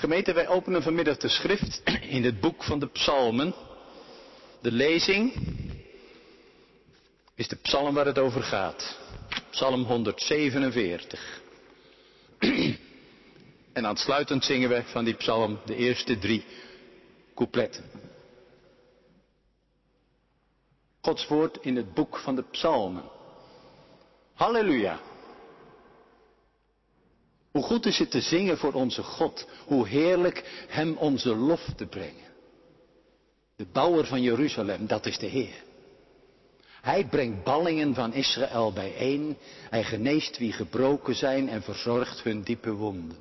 Gemeente, wij openen vanmiddag de schrift in het boek van de psalmen. De lezing is de psalm waar het over gaat. Psalm 147. En aansluitend zingen we van die psalm de eerste drie coupletten. Gods woord in het boek van de psalmen. Halleluja. Hoe goed is het te zingen voor onze God. Hoe heerlijk Hem onze lof te brengen. De bouwer van Jeruzalem, dat is de Heer. Hij brengt ballingen van Israël bijeen. Hij geneest wie gebroken zijn en verzorgt hun diepe wonden.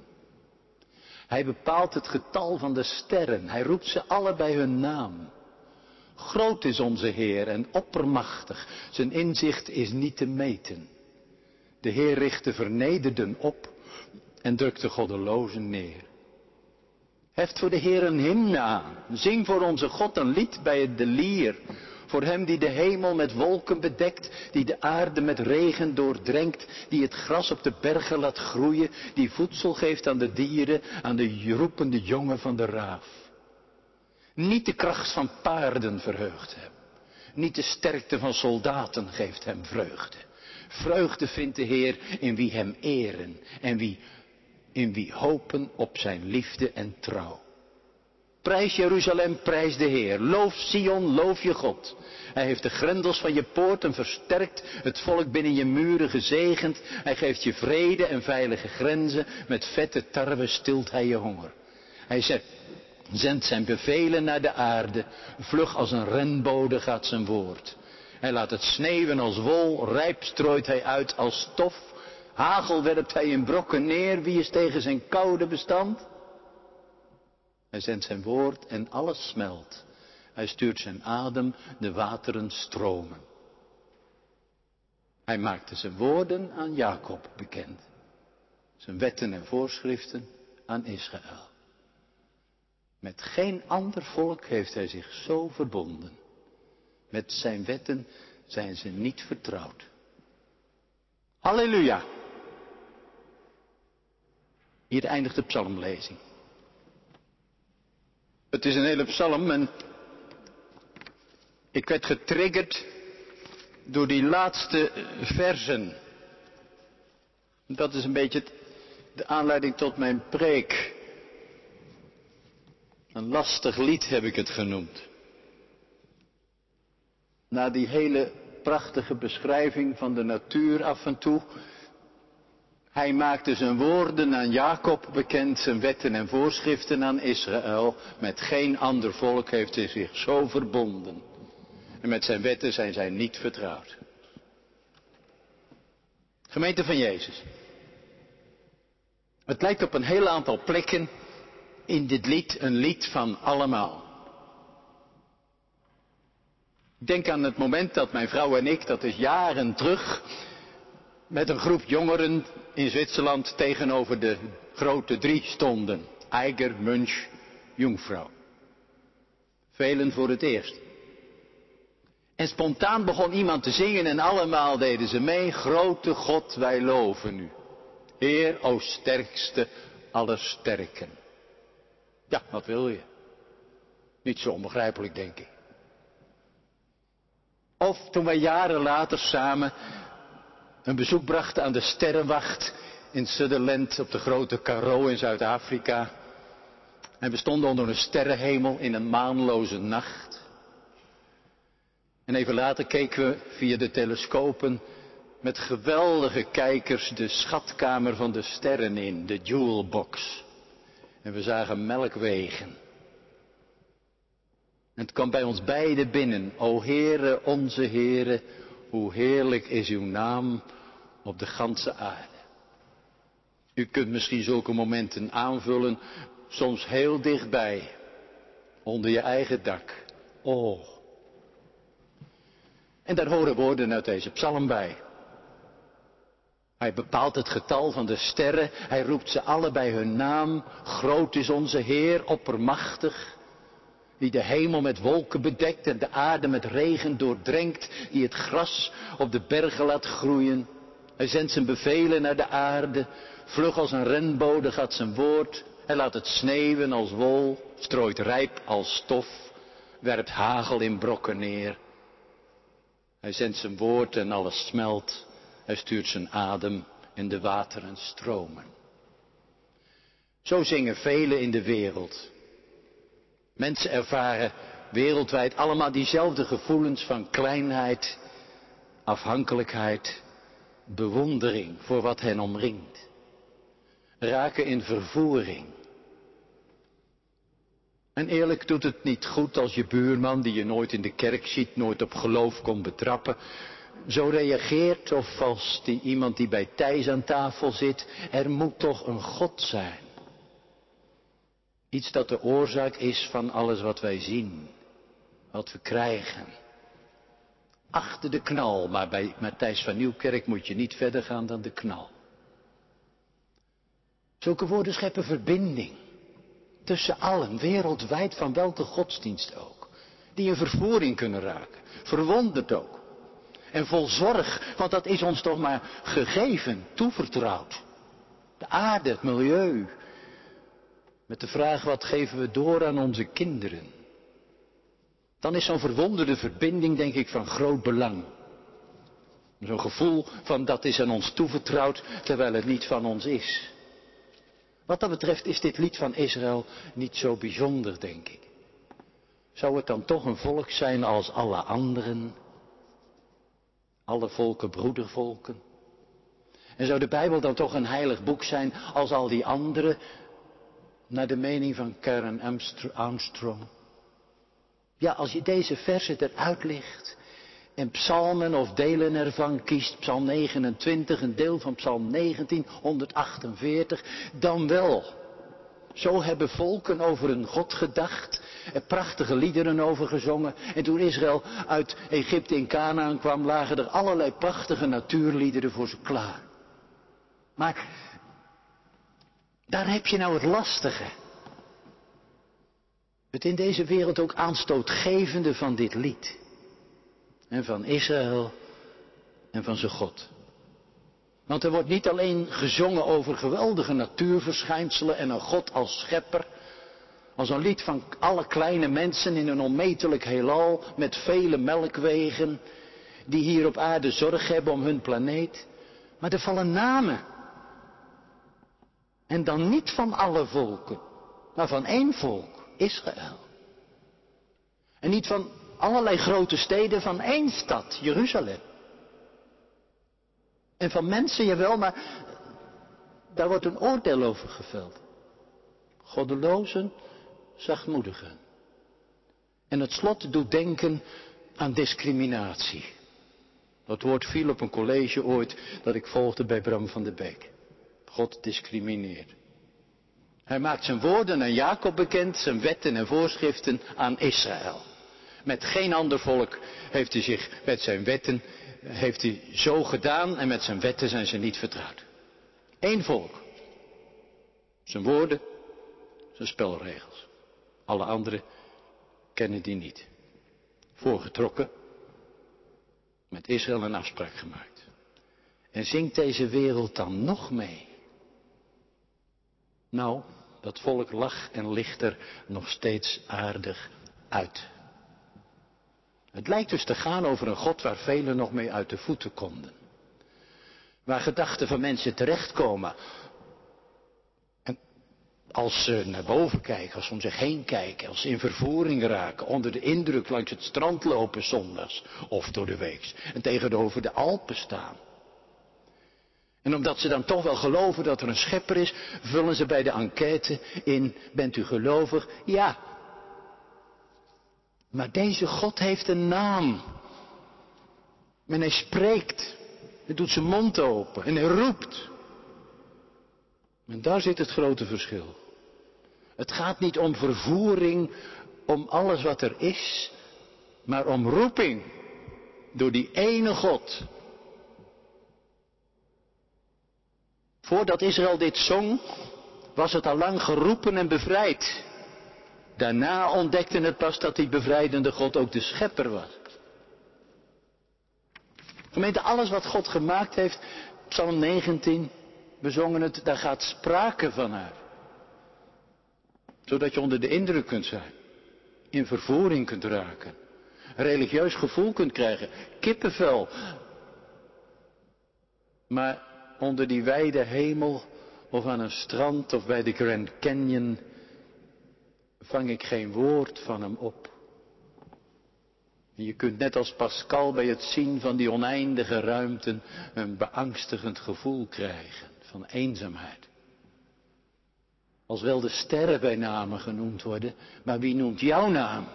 Hij bepaalt het getal van de sterren. Hij roept ze alle bij hun naam. Groot is onze Heer en oppermachtig. Zijn inzicht is niet te meten. De Heer richt de vernederden op en drukt de goddelozen neer. Heft voor de Heer een hymne aan. Zing voor onze God een lied bij de lier. Voor hem die de hemel met wolken bedekt, die de aarde met regen doordrenkt, die het gras op de bergen laat groeien, die voedsel geeft aan de dieren, aan de roepende jongen van de raaf. Niet de kracht van paarden verheugt hem, niet de sterkte van soldaten geeft hem vreugde. Vreugde vindt de Heer in wie hem eren en wie, in wie hopen op zijn liefde en trouw. Prijs Jeruzalem, prijs de Heer. Loof Sion, loof je God. Hij heeft de grendels van je poorten versterkt, het volk binnen je muren gezegend. Hij geeft je vrede en veilige grenzen. Met vette tarwe stilt hij je honger. Hij zet, zendt zijn bevelen naar de aarde. Vlug als een renbode gaat zijn woord. Hij laat het sneeuwen als wol, rijp strooit hij uit als stof. Hagel werpt hij in brokken neer, wie is tegen zijn koude bestand? Hij zendt zijn woord en alles smelt. Hij stuurt zijn adem, de wateren stromen. Hij maakte zijn woorden aan Jacob bekend. Zijn wetten en voorschriften aan Israël. Met geen ander volk heeft hij zich zo verbonden. Met zijn wetten zijn ze niet vertrouwd. Halleluja. Hier eindigt de psalmlezing. Het is een hele psalm en ik werd getriggerd door die laatste versen. Dat is een beetje de aanleiding tot mijn preek. Een lastig lied heb ik het genoemd. Na die hele prachtige beschrijving van de natuur af en toe hij maakte zijn woorden aan Jacob bekend, zijn wetten en voorschriften aan Israël. Met geen ander volk heeft hij zich zo verbonden. En met zijn wetten zijn zij niet vertrouwd. Gemeente van Jezus. Het lijkt op een heel aantal plekken in dit lied een lied van allemaal. Ik denk aan het moment dat mijn vrouw en ik, dat is jaren terug, met een groep jongeren in Zwitserland tegenover de grote drie stonden. Eiger, Munch, Jungfrau. Velen voor het eerst. En spontaan begon iemand te zingen en allemaal deden ze mee. Grote God, wij loven u. Heer, o sterkste aller sterken. Ja, wat wil je? Niet zo onbegrijpelijk, denk ik. Of toen wij jaren later samen een bezoek brachten aan de sterrenwacht in Sutherland op de grote Karo in Zuid-Afrika. En we stonden onder een sterrenhemel in een maanloze nacht. En even later keken we via de telescopen met geweldige kijkers de schatkamer van de sterren in, de jewelbox. En we zagen melkwegen. Het kwam bij ons beiden binnen. O Heere, onze Heere, hoe heerlijk is uw naam op de ganse aarde. U kunt misschien zulke momenten aanvullen, soms heel dichtbij, onder je eigen dak. Oh. En daar horen woorden uit deze psalm bij. Hij bepaalt het getal van de sterren, hij roept ze alle bij hun naam. Groot is onze Heer, oppermachtig die de hemel met wolken bedekt en de aarde met regen doordrenkt, die het gras op de bergen laat groeien. Hij zendt zijn bevelen naar de aarde, vlug als een renbode gaat zijn woord. Hij laat het sneeuwen als wol, strooit rijp als stof, werpt hagel in brokken neer. Hij zendt zijn woord en alles smelt. Hij stuurt zijn adem en de wateren stromen. Zo zingen velen in de wereld. Mensen ervaren wereldwijd allemaal diezelfde gevoelens van kleinheid, afhankelijkheid, bewondering voor wat hen omringt. Raken in vervoering. En eerlijk doet het niet goed als je buurman, die je nooit in de kerk ziet, nooit op geloof kon betrappen, zo reageert of als die iemand die bij Thijs aan tafel zit, er moet toch een God zijn. Iets dat de oorzaak is van alles wat wij zien, wat we krijgen. Achter de knal, maar bij Matthijs van Nieuwkerk moet je niet verder gaan dan de knal. Zulke woorden scheppen verbinding tussen allen, wereldwijd, van welke godsdienst ook. Die in vervoering kunnen raken, verwonderd ook. En vol zorg, want dat is ons toch maar gegeven, toevertrouwd. De aarde, het milieu. Met de vraag, wat geven we door aan onze kinderen? Dan is zo'n verwonderde verbinding, denk ik, van groot belang. Zo'n gevoel van dat is aan ons toevertrouwd, terwijl het niet van ons is. Wat dat betreft is dit lied van Israël niet zo bijzonder, denk ik. Zou het dan toch een volk zijn als alle anderen? Alle volken, broedervolken? En zou de Bijbel dan toch een heilig boek zijn als al die anderen, naar de mening van Karen Armstrong? Ja, als je deze versen eruit ligt en psalmen of delen ervan kiest, psalm 29, een deel van psalm 19, 148, dan wel. Zo hebben volken over een God gedacht, er prachtige liederen over gezongen. En toen Israël uit Egypte in Canaan kwam, lagen er allerlei prachtige natuurliederen voor ze klaar. Maar daar heb je nou het lastige. Het in deze wereld ook aanstootgevende van dit lied. En van Israël en van zijn God. Want er wordt niet alleen gezongen over geweldige natuurverschijnselen en een God als schepper. Als een lied van alle kleine mensen in een onmetelijk heelal met vele melkwegen. Die hier op aarde zorg hebben om hun planeet. Maar er vallen namen. En dan niet van alle volken, maar van één volk, Israël. En niet van allerlei grote steden van één stad, Jeruzalem. En van mensen, jawel, maar daar wordt een oordeel over geveld. Goddelozen, zachtmoedigen. En het slot doet denken aan discriminatie. Dat woord viel op een college ooit dat ik volgde bij Bram van der Beek. God discrimineert. Hij maakt zijn woorden aan Jacob bekend, zijn wetten en voorschriften aan Israël. Met geen ander volk heeft hij zich met zijn wetten heeft hij zo gedaan en met zijn wetten zijn ze niet vertrouwd. Eén volk. Zijn woorden, zijn spelregels. Alle anderen kennen die niet. Voorgetrokken, met Israël een afspraak gemaakt. En zingt deze wereld dan nog mee? Nou, dat volk lag en ligt er nog steeds aardig uit. Het lijkt dus te gaan over een God waar velen nog mee uit de voeten konden. Waar gedachten van mensen terechtkomen. En als ze naar boven kijken, als ze om zich heen kijken, als ze in vervoering raken, onder de indruk langs het strand lopen zondags of door de week en tegenover de Alpen staan. En omdat ze dan toch wel geloven dat er een schepper is, vullen ze bij de enquête in, bent u gelovig? Ja, maar deze God heeft een naam. En hij spreekt. Hij doet zijn mond open en hij roept. En daar zit het grote verschil. Het gaat niet om vervoering, om alles wat er is, maar om roeping door die ene God. Voordat Israël dit zong, was het al lang geroepen en bevrijd. Daarna ontdekte het pas dat die bevrijdende God ook de schepper was. Gemeente, alles wat God gemaakt heeft, Psalm 19, we zongen het, daar gaat sprake van uit. Zodat je onder de indruk kunt zijn. In vervoering kunt raken. Religieus gevoel kunt krijgen. Kippenvel. Maar onder die wijde hemel of aan een strand of bij de Grand Canyon vang ik geen woord van hem op. Je kunt net als Pascal bij het zien van die oneindige ruimten een beangstigend gevoel krijgen van eenzaamheid. Als wel de sterren bij namen genoemd worden, maar wie noemt jouw naam?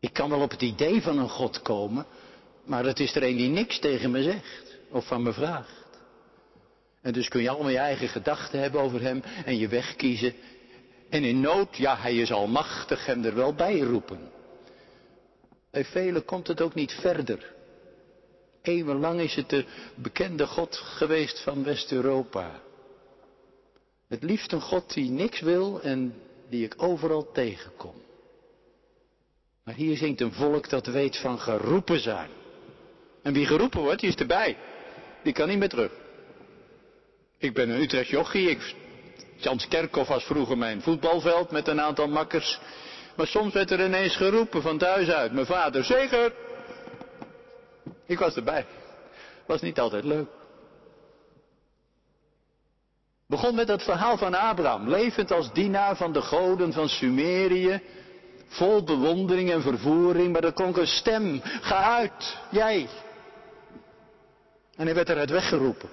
Ik kan wel op het idee van een God komen, maar het is er een die niks tegen me zegt of van me vraagt. En dus kun je allemaal je eigen gedachten hebben over hem en je weg kiezen. En in nood, ja, hij is almachtig, hem er wel bij roepen. Bij velen komt het ook niet verder. Eeuwenlang is het de bekende God geweest van West-Europa. Het liefst een God die niks wil en die ik overal tegenkom. Maar hier zingt een volk dat weet van geroepen zijn. En wie geroepen wordt, die is erbij. Die kan niet meer terug. Ik ben een Utrecht jochie. Ik, Jans Kerkhoff was vroeger mijn voetbalveld met een aantal makkers. Maar soms werd er ineens geroepen van thuis uit. Mijn vader, zeker. Ik was erbij. Was niet altijd leuk. Begon met het verhaal van Abraham, levend als dienaar van de goden van Sumerië, vol bewondering en vervoering, maar er klonk een stem, ga uit, jij. En hij werd eruit weggeroepen.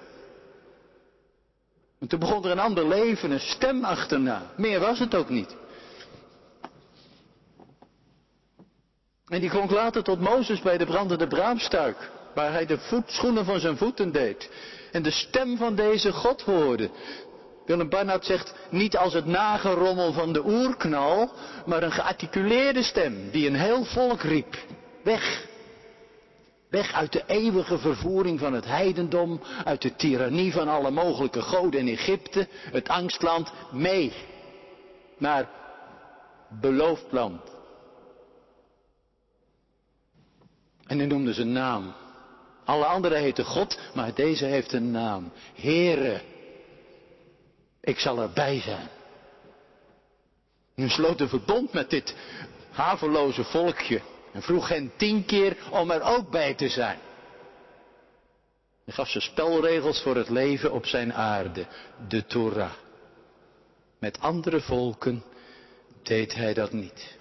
En toen begon er een ander leven, een stem achterna. Meer was het ook niet. En die klonk later tot Mozes bij de brandende braamstuik, waar hij de voetschoenen van zijn voeten deed. En de stem van deze God hoorde. Willem Barnard zegt niet als het nagerommel van de oerknal, maar een gearticuleerde stem die een heel volk riep. Weg. Weg uit de eeuwige vervoering van het heidendom, uit de tirannie van alle mogelijke goden in Egypte, het angstland, mee naar beloofd land. En hij noemde zijn naam. Alle anderen heten God, maar deze heeft een naam. Heere. Ik zal erbij zijn. Nu sloot een verbond met dit haveloze volkje. En vroeg hen tien keer om er ook bij te zijn. Hij gaf ze spelregels voor het leven op zijn aarde, de Torah. Met andere volken deed hij dat niet.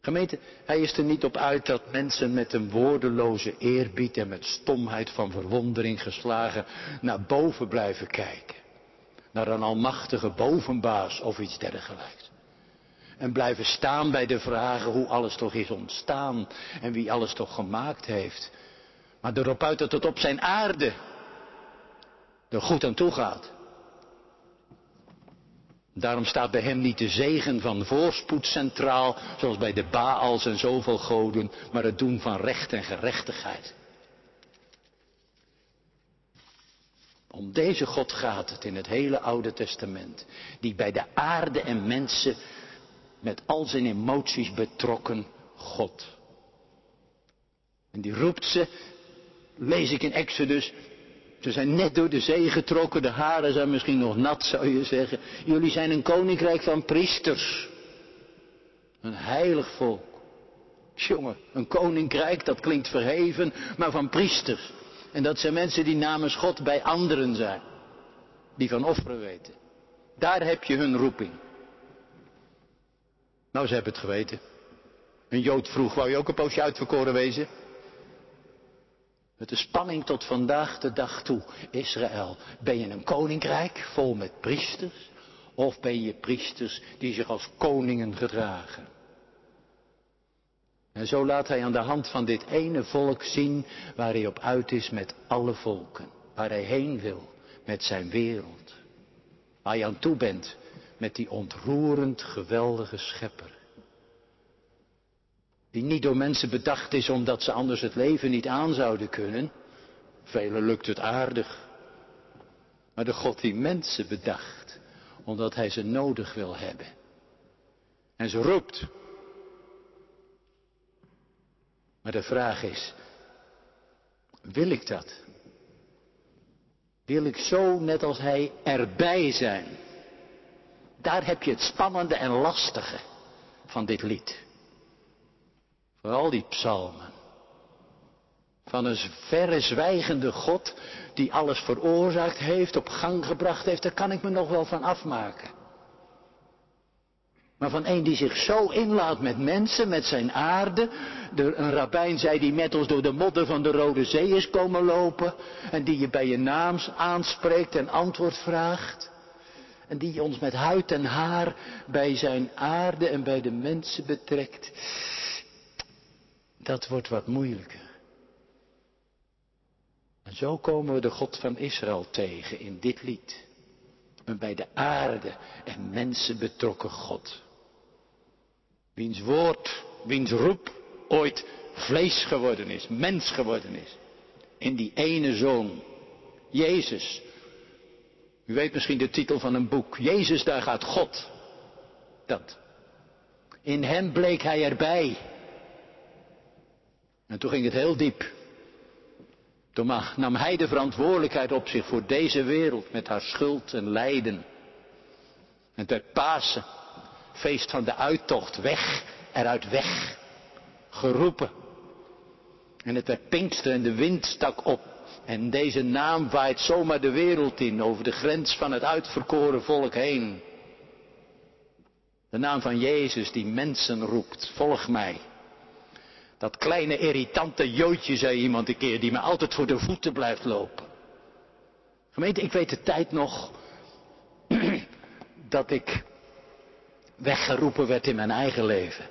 Gemeente, hij is er niet op uit dat mensen met een woordeloze eerbied en met stomheid van verwondering geslagen naar boven blijven kijken. Naar een almachtige bovenbaas of iets dergelijks. En blijven staan bij de vragen hoe alles toch is ontstaan en wie alles toch gemaakt heeft. Maar erop uit dat het op zijn aarde er goed aan toe gaat. Daarom staat bij hem niet de zegen van voorspoed centraal, zoals bij de Baals en zoveel goden, maar het doen van recht en gerechtigheid. Om deze God gaat het in het hele Oude Testament, die bij de aarde en mensen met al zijn emoties betrokken God. En die roept ze, lees ik in Exodus, ze zijn net door de zee getrokken, de haren zijn misschien nog nat, zou je zeggen. Jullie zijn een koninkrijk van priesters. Een heilig volk. Jongen, een koninkrijk, dat klinkt verheven, maar van priesters. En dat zijn mensen die namens God bij anderen zijn. Die van offeren weten. Daar heb je hun roeping. Nou, ze hebben het geweten. Een Jood vroeg, wou je ook een poosje uitverkoren wezen? Met de spanning tot vandaag de dag toe. Israël, ben je een koninkrijk vol met priesters? Of ben je priesters die zich als koningen gedragen? En zo laat hij aan de hand van dit ene volk zien waar hij op uit is met alle volken. Waar hij heen wil met zijn wereld. Waar je aan toe bent met die ontroerend geweldige schepper. Die niet door mensen bedacht is omdat ze anders het leven niet aan zouden kunnen. Velen lukt het aardig. Maar de God die mensen bedacht, omdat hij ze nodig wil hebben. En ze roept. Maar de vraag is, wil ik dat? Wil ik zo, net als hij, erbij zijn? Daar heb je het spannende en lastige van dit lied. Vooral die psalmen. Van een verre zwijgende God die alles veroorzaakt heeft, op gang gebracht heeft, daar kan ik me nog wel van afmaken. Maar van een die zich zo inlaat met mensen, met zijn aarde. een rabbijn zei die met ons door de modder van de Rode Zee is komen lopen. En die je bij je naam aanspreekt en antwoord vraagt. En die ons met huid en haar bij zijn aarde en bij de mensen betrekt. Dat wordt wat moeilijker. En zo komen we de God van Israël tegen in dit lied. Een bij de aarde en mensen betrokken God. Wiens woord, wiens roep ooit vlees geworden is, mens geworden is. In die ene zoon, Jezus. U weet misschien de titel van een boek. Jezus, daar gaat God. Dat. In hem bleek hij erbij. En toen ging het heel diep. Toen nam hij de verantwoordelijkheid op zich voor deze wereld met haar schuld en lijden. En ter Pasen, feest van de uittocht, weg, eruit weg, geroepen. En het werd Pinkster en de wind stak op. En deze naam waait zomaar de wereld in, over de grens van het uitverkoren volk heen. De naam van Jezus die mensen roept, volg mij. Dat kleine irritante joodje, zei iemand een keer, die me altijd voor de voeten blijft lopen. Gemeente, ik weet de tijd nog dat ik weggeroepen werd in mijn eigen leven.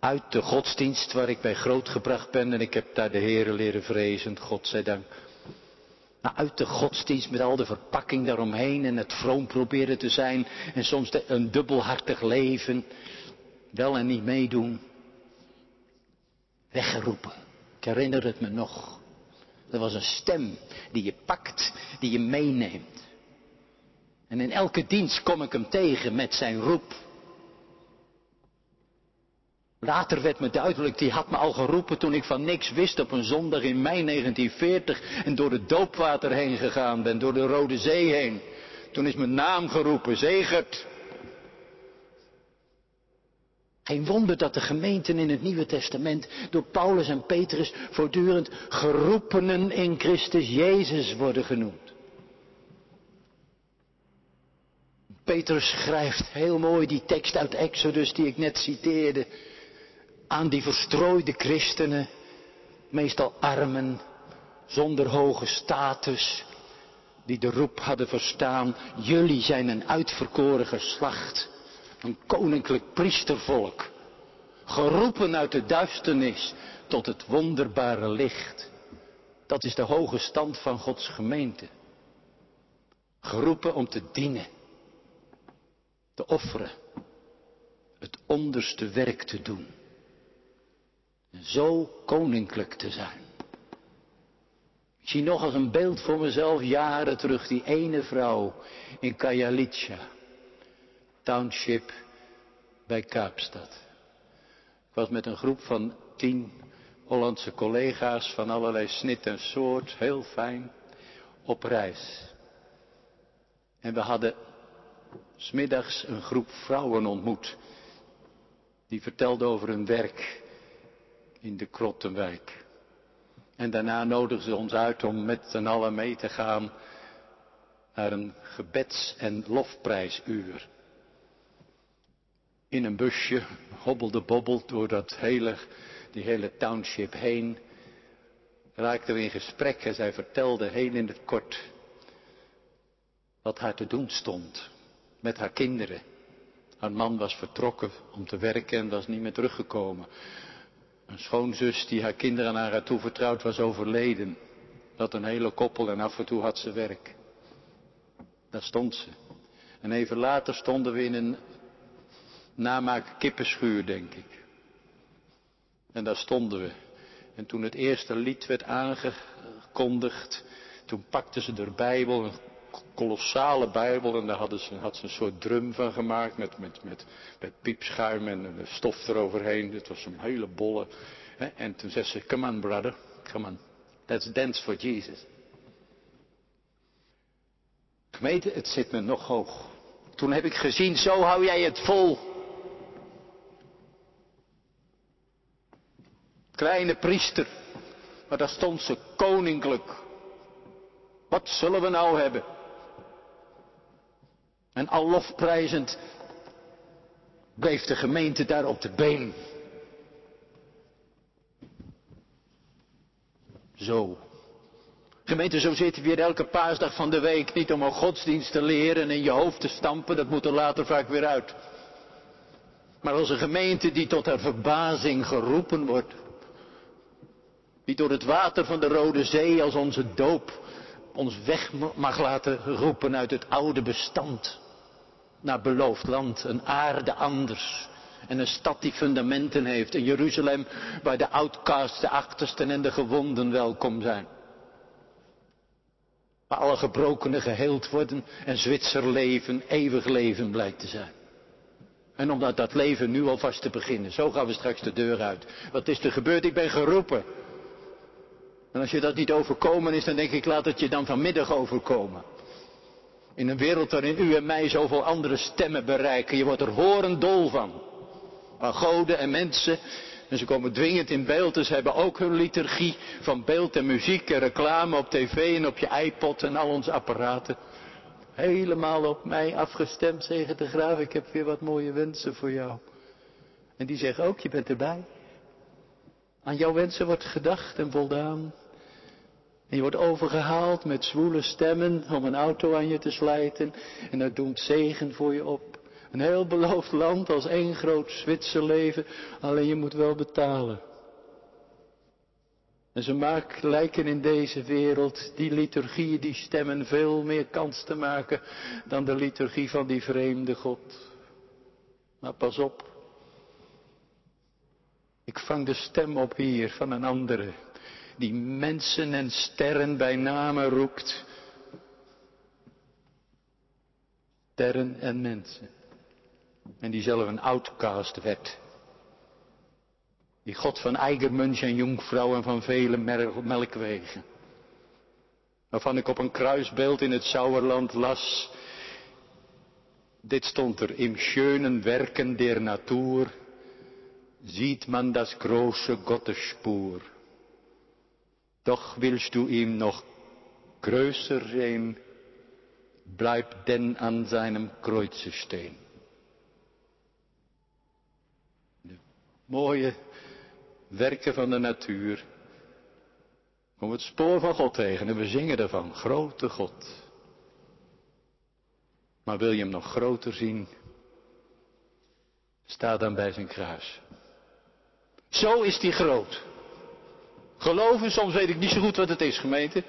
Uit de godsdienst waar ik bij grootgebracht ben en ik heb daar de Heeren leren vrezen, godzijdank. Nou, uit de godsdienst met al de verpakking daaromheen en het vroom proberen te zijn en soms een dubbelhartig leven, wel en niet meedoen weggeroepen. Ik herinner het me nog. Er was een stem die je pakt, die je meeneemt. En in elke dienst kom ik hem tegen met zijn roep. Later werd me duidelijk, die had me al geroepen toen ik van niks wist op een zondag in mei 1940 en door het doopwater heen gegaan ben, door de Rode Zee heen. Toen is mijn naam geroepen, Zegert. Geen wonder dat de gemeenten in het Nieuwe Testament door Paulus en Petrus voortdurend geroepenen in Christus Jezus worden genoemd. Petrus schrijft heel mooi die tekst uit Exodus die ik net citeerde aan die verstrooide christenen, meestal armen, zonder hoge status, die de roep hadden verstaan, jullie zijn een uitverkoren geslacht een koninklijk priestervolk. Geroepen uit de duisternis tot het wonderbare licht. Dat is de hoge stand van Gods gemeente. Geroepen om te dienen. Te offeren. Het onderste werk te doen. Zo koninklijk te zijn. Ik zie nog als een beeld voor mezelf jaren terug die ene vrouw in Kajalitja township bij Kaapstad. Ik was met een groep van tien Hollandse collega's van allerlei snit en soort, heel fijn, op reis. En we hadden smiddags een groep vrouwen ontmoet. Die vertelden over hun werk in de Krottenwijk. En daarna nodigden ze ons uit om met z'n allen mee te gaan naar een gebeds- en lofprijsuur in een busje, hobbelde bobbeld door dat hele, die hele township heen. Raakten we in gesprek en zij vertelde heel in het kort wat haar te doen stond met haar kinderen. Haar man was vertrokken om te werken en was niet meer teruggekomen. Een schoonzus die haar kinderen aan haar toevertrouwd was overleden. Dat een hele koppel en af en toe had ze werk. Daar stond ze. En even later stonden we in een namaak kippenschuur, denk ik. En daar stonden we. En toen het eerste lied werd aangekondigd, toen pakten ze de Bijbel, een kolossale Bijbel, en daar hadden ze, had ze een soort drum van gemaakt met, met, met, met piepschuim en, stof eroverheen. Het was een hele bolle. Hè? En toen zei ze, come on brother, come on, let's dance for Jesus. Gemeente, het zit me nog hoog. Toen heb ik gezien, zo hou jij het vol. Kleine priester, maar daar stond ze koninklijk. Wat zullen we nou hebben? En al lofprijzend bleef de gemeente daar op de been. Zo. Gemeente, zo zitten we hier elke paasdag van de week niet om een godsdienst te leren en in je hoofd te stampen, dat moet er later vaak weer uit. Maar als een gemeente die tot haar verbazing geroepen wordt. Die door het water van de Rode Zee als onze doop ons weg mag laten roepen uit het oude bestand. Naar beloofd land, een aarde anders. En een stad die fundamenten heeft. Een Jeruzalem waar de outcasts, de achtersten en de gewonden welkom zijn. Waar alle gebrokenen geheeld worden en Zwitser leven eeuwig leven blijkt te zijn. En omdat dat leven nu alvast te beginnen. Zo gaan we straks de deur uit. Wat is er gebeurd? Ik ben geroepen. En als je dat niet overkomen is, dan denk ik, laat het je dan vanmiddag overkomen. In een wereld waarin u en mij zoveel andere stemmen bereiken. Je wordt er horendol van. Maar goden en mensen. En ze komen dwingend in beeld. Dus ze hebben ook hun liturgie van beeld en muziek en reclame op tv en op je iPod en al onze apparaten. Helemaal op mij afgestemd, zeggen de graaf. Ik heb weer wat mooie wensen voor jou. En die zeggen ook, je bent erbij. Aan jouw wensen wordt gedacht en voldaan. En je wordt overgehaald met zwoele stemmen om een auto aan je te slijten. En dat doet zegen voor je op. Een heel beloofd land als één groot Zwitserleven. Alleen je moet wel betalen. En ze maken, lijken in deze wereld, die liturgie, die stemmen veel meer kans te maken dan de liturgie van die vreemde God. Maar pas op. Ik vang de stem op hier van een andere, die mensen en sterren bij name roept. Sterren en mensen. En die zelf een outcast werd. Die God van Eigermunch en Jongvrouwen van vele melkwegen. Waarvan ik op een kruisbeeld in het Sauerland las. Dit stond er, im schönen Werken der Natur sieht man das große Gottesspur. Doch willst du ihm noch größer sehen, bleib denn an seinem Kreuze stehen. De mooie werken van de natuur. Kom het spoor van God tegen en we zingen ervan, grote God. Maar wil je hem nog groter zien? Sta dan bij zijn kruis. Zo is die groot. Geloven, soms weet ik niet zo goed wat het is, gemeente.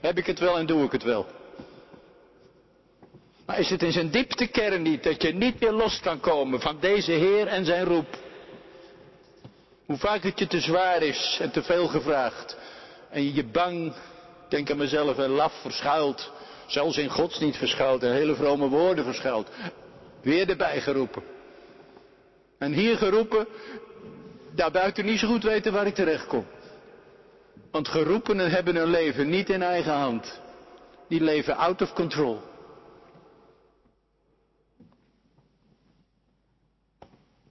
Heb ik het wel en doe ik het wel. Maar is het in zijn diepste kern niet dat je niet meer los kan komen van deze Heer en zijn roep? Hoe vaak het je te zwaar is en te veel gevraagd. En je je bang, denk aan mezelf, en laf verschuilt. Zelfs in godsdienst verschuilt en hele vrome woorden verschuilt. Weer erbij geroepen. En hier geroepen, daarbuiten niet zo goed weten waar ik terecht kom. Want geroepenen hebben hun leven niet in eigen hand. Die leven out of control.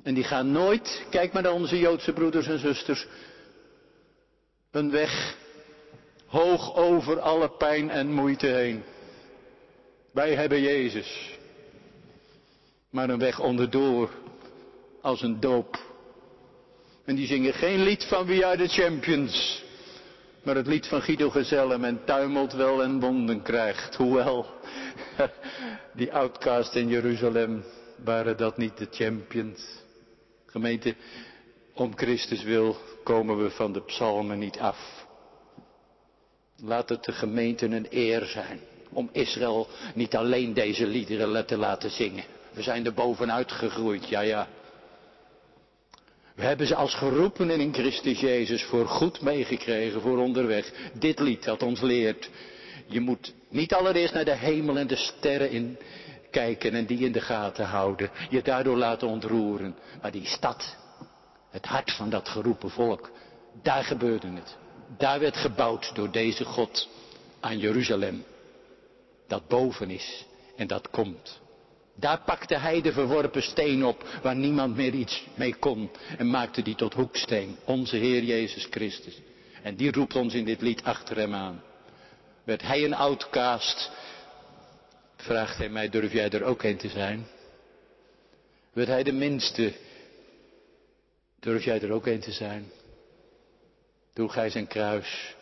En die gaan nooit, kijk maar naar onze Joodse broeders en zusters, een weg hoog over alle pijn en moeite heen. Wij hebben Jezus, maar een weg onderdoor als een doop. En die zingen geen lied van We Are The Champions, maar het lied van Guido Gezelle, en tuimelt wel en wonden krijgt. Hoewel, die outcast in Jeruzalem waren dat niet de champions. Gemeente, om Christus wil komen we van de psalmen niet af. Laat het de gemeente een eer zijn om Israël niet alleen deze liederen te laten zingen. We zijn er bovenuit gegroeid, ja ja. We hebben ze als geroepenen in Christus Jezus voor goed meegekregen voor onderweg. Dit lied dat ons leert. Je moet niet allereerst naar de hemel en de sterren in kijken en die in de gaten houden. Je daardoor laten ontroeren. Maar die stad, het hart van dat geroepen volk, daar gebeurde het. Daar werd gebouwd door deze God aan Jeruzalem. Dat boven is en dat komt. Daar pakte hij de verworpen steen op waar niemand meer iets mee kon en maakte die tot hoeksteen, onze Heer Jezus Christus. En die roept ons in dit lied achter hem aan. Werd hij een outcast, vraagt hij mij, durf jij er ook een te zijn? Werd hij de minste, durf jij er ook een te zijn? Droeg hij zijn kruis,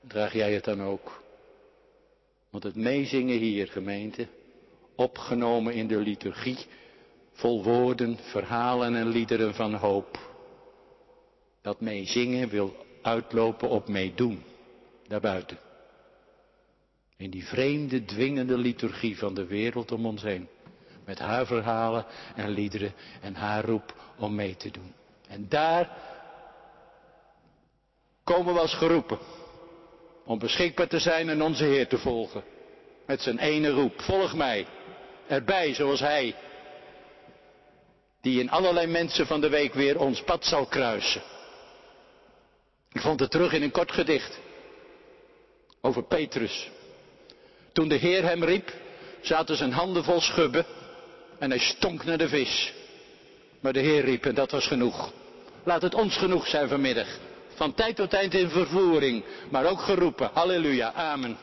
draag jij het dan ook? Want het meezingen hier, gemeente, opgenomen in de liturgie, vol woorden, verhalen en liederen van hoop. Dat meezingen wil uitlopen op meedoen, daarbuiten. In die vreemde, dwingende liturgie van de wereld om ons heen. Met haar verhalen en liederen en haar roep om mee te doen. En daar komen we als geroepen. Om beschikbaar te zijn en onze Heer te volgen. Met zijn ene roep. Volg mij. Erbij zoals Hij. Die in allerlei mensen van de week weer ons pad zal kruisen. Ik vond het terug in een kort gedicht. Over Petrus. Toen de Heer hem riep, zaten zijn handen vol schubben en hij stonk naar de vis. Maar de Heer riep en dat was genoeg. Laat het ons genoeg zijn vanmiddag. Van tijd tot tijd in vervoering, maar ook geroepen. Halleluja, amen.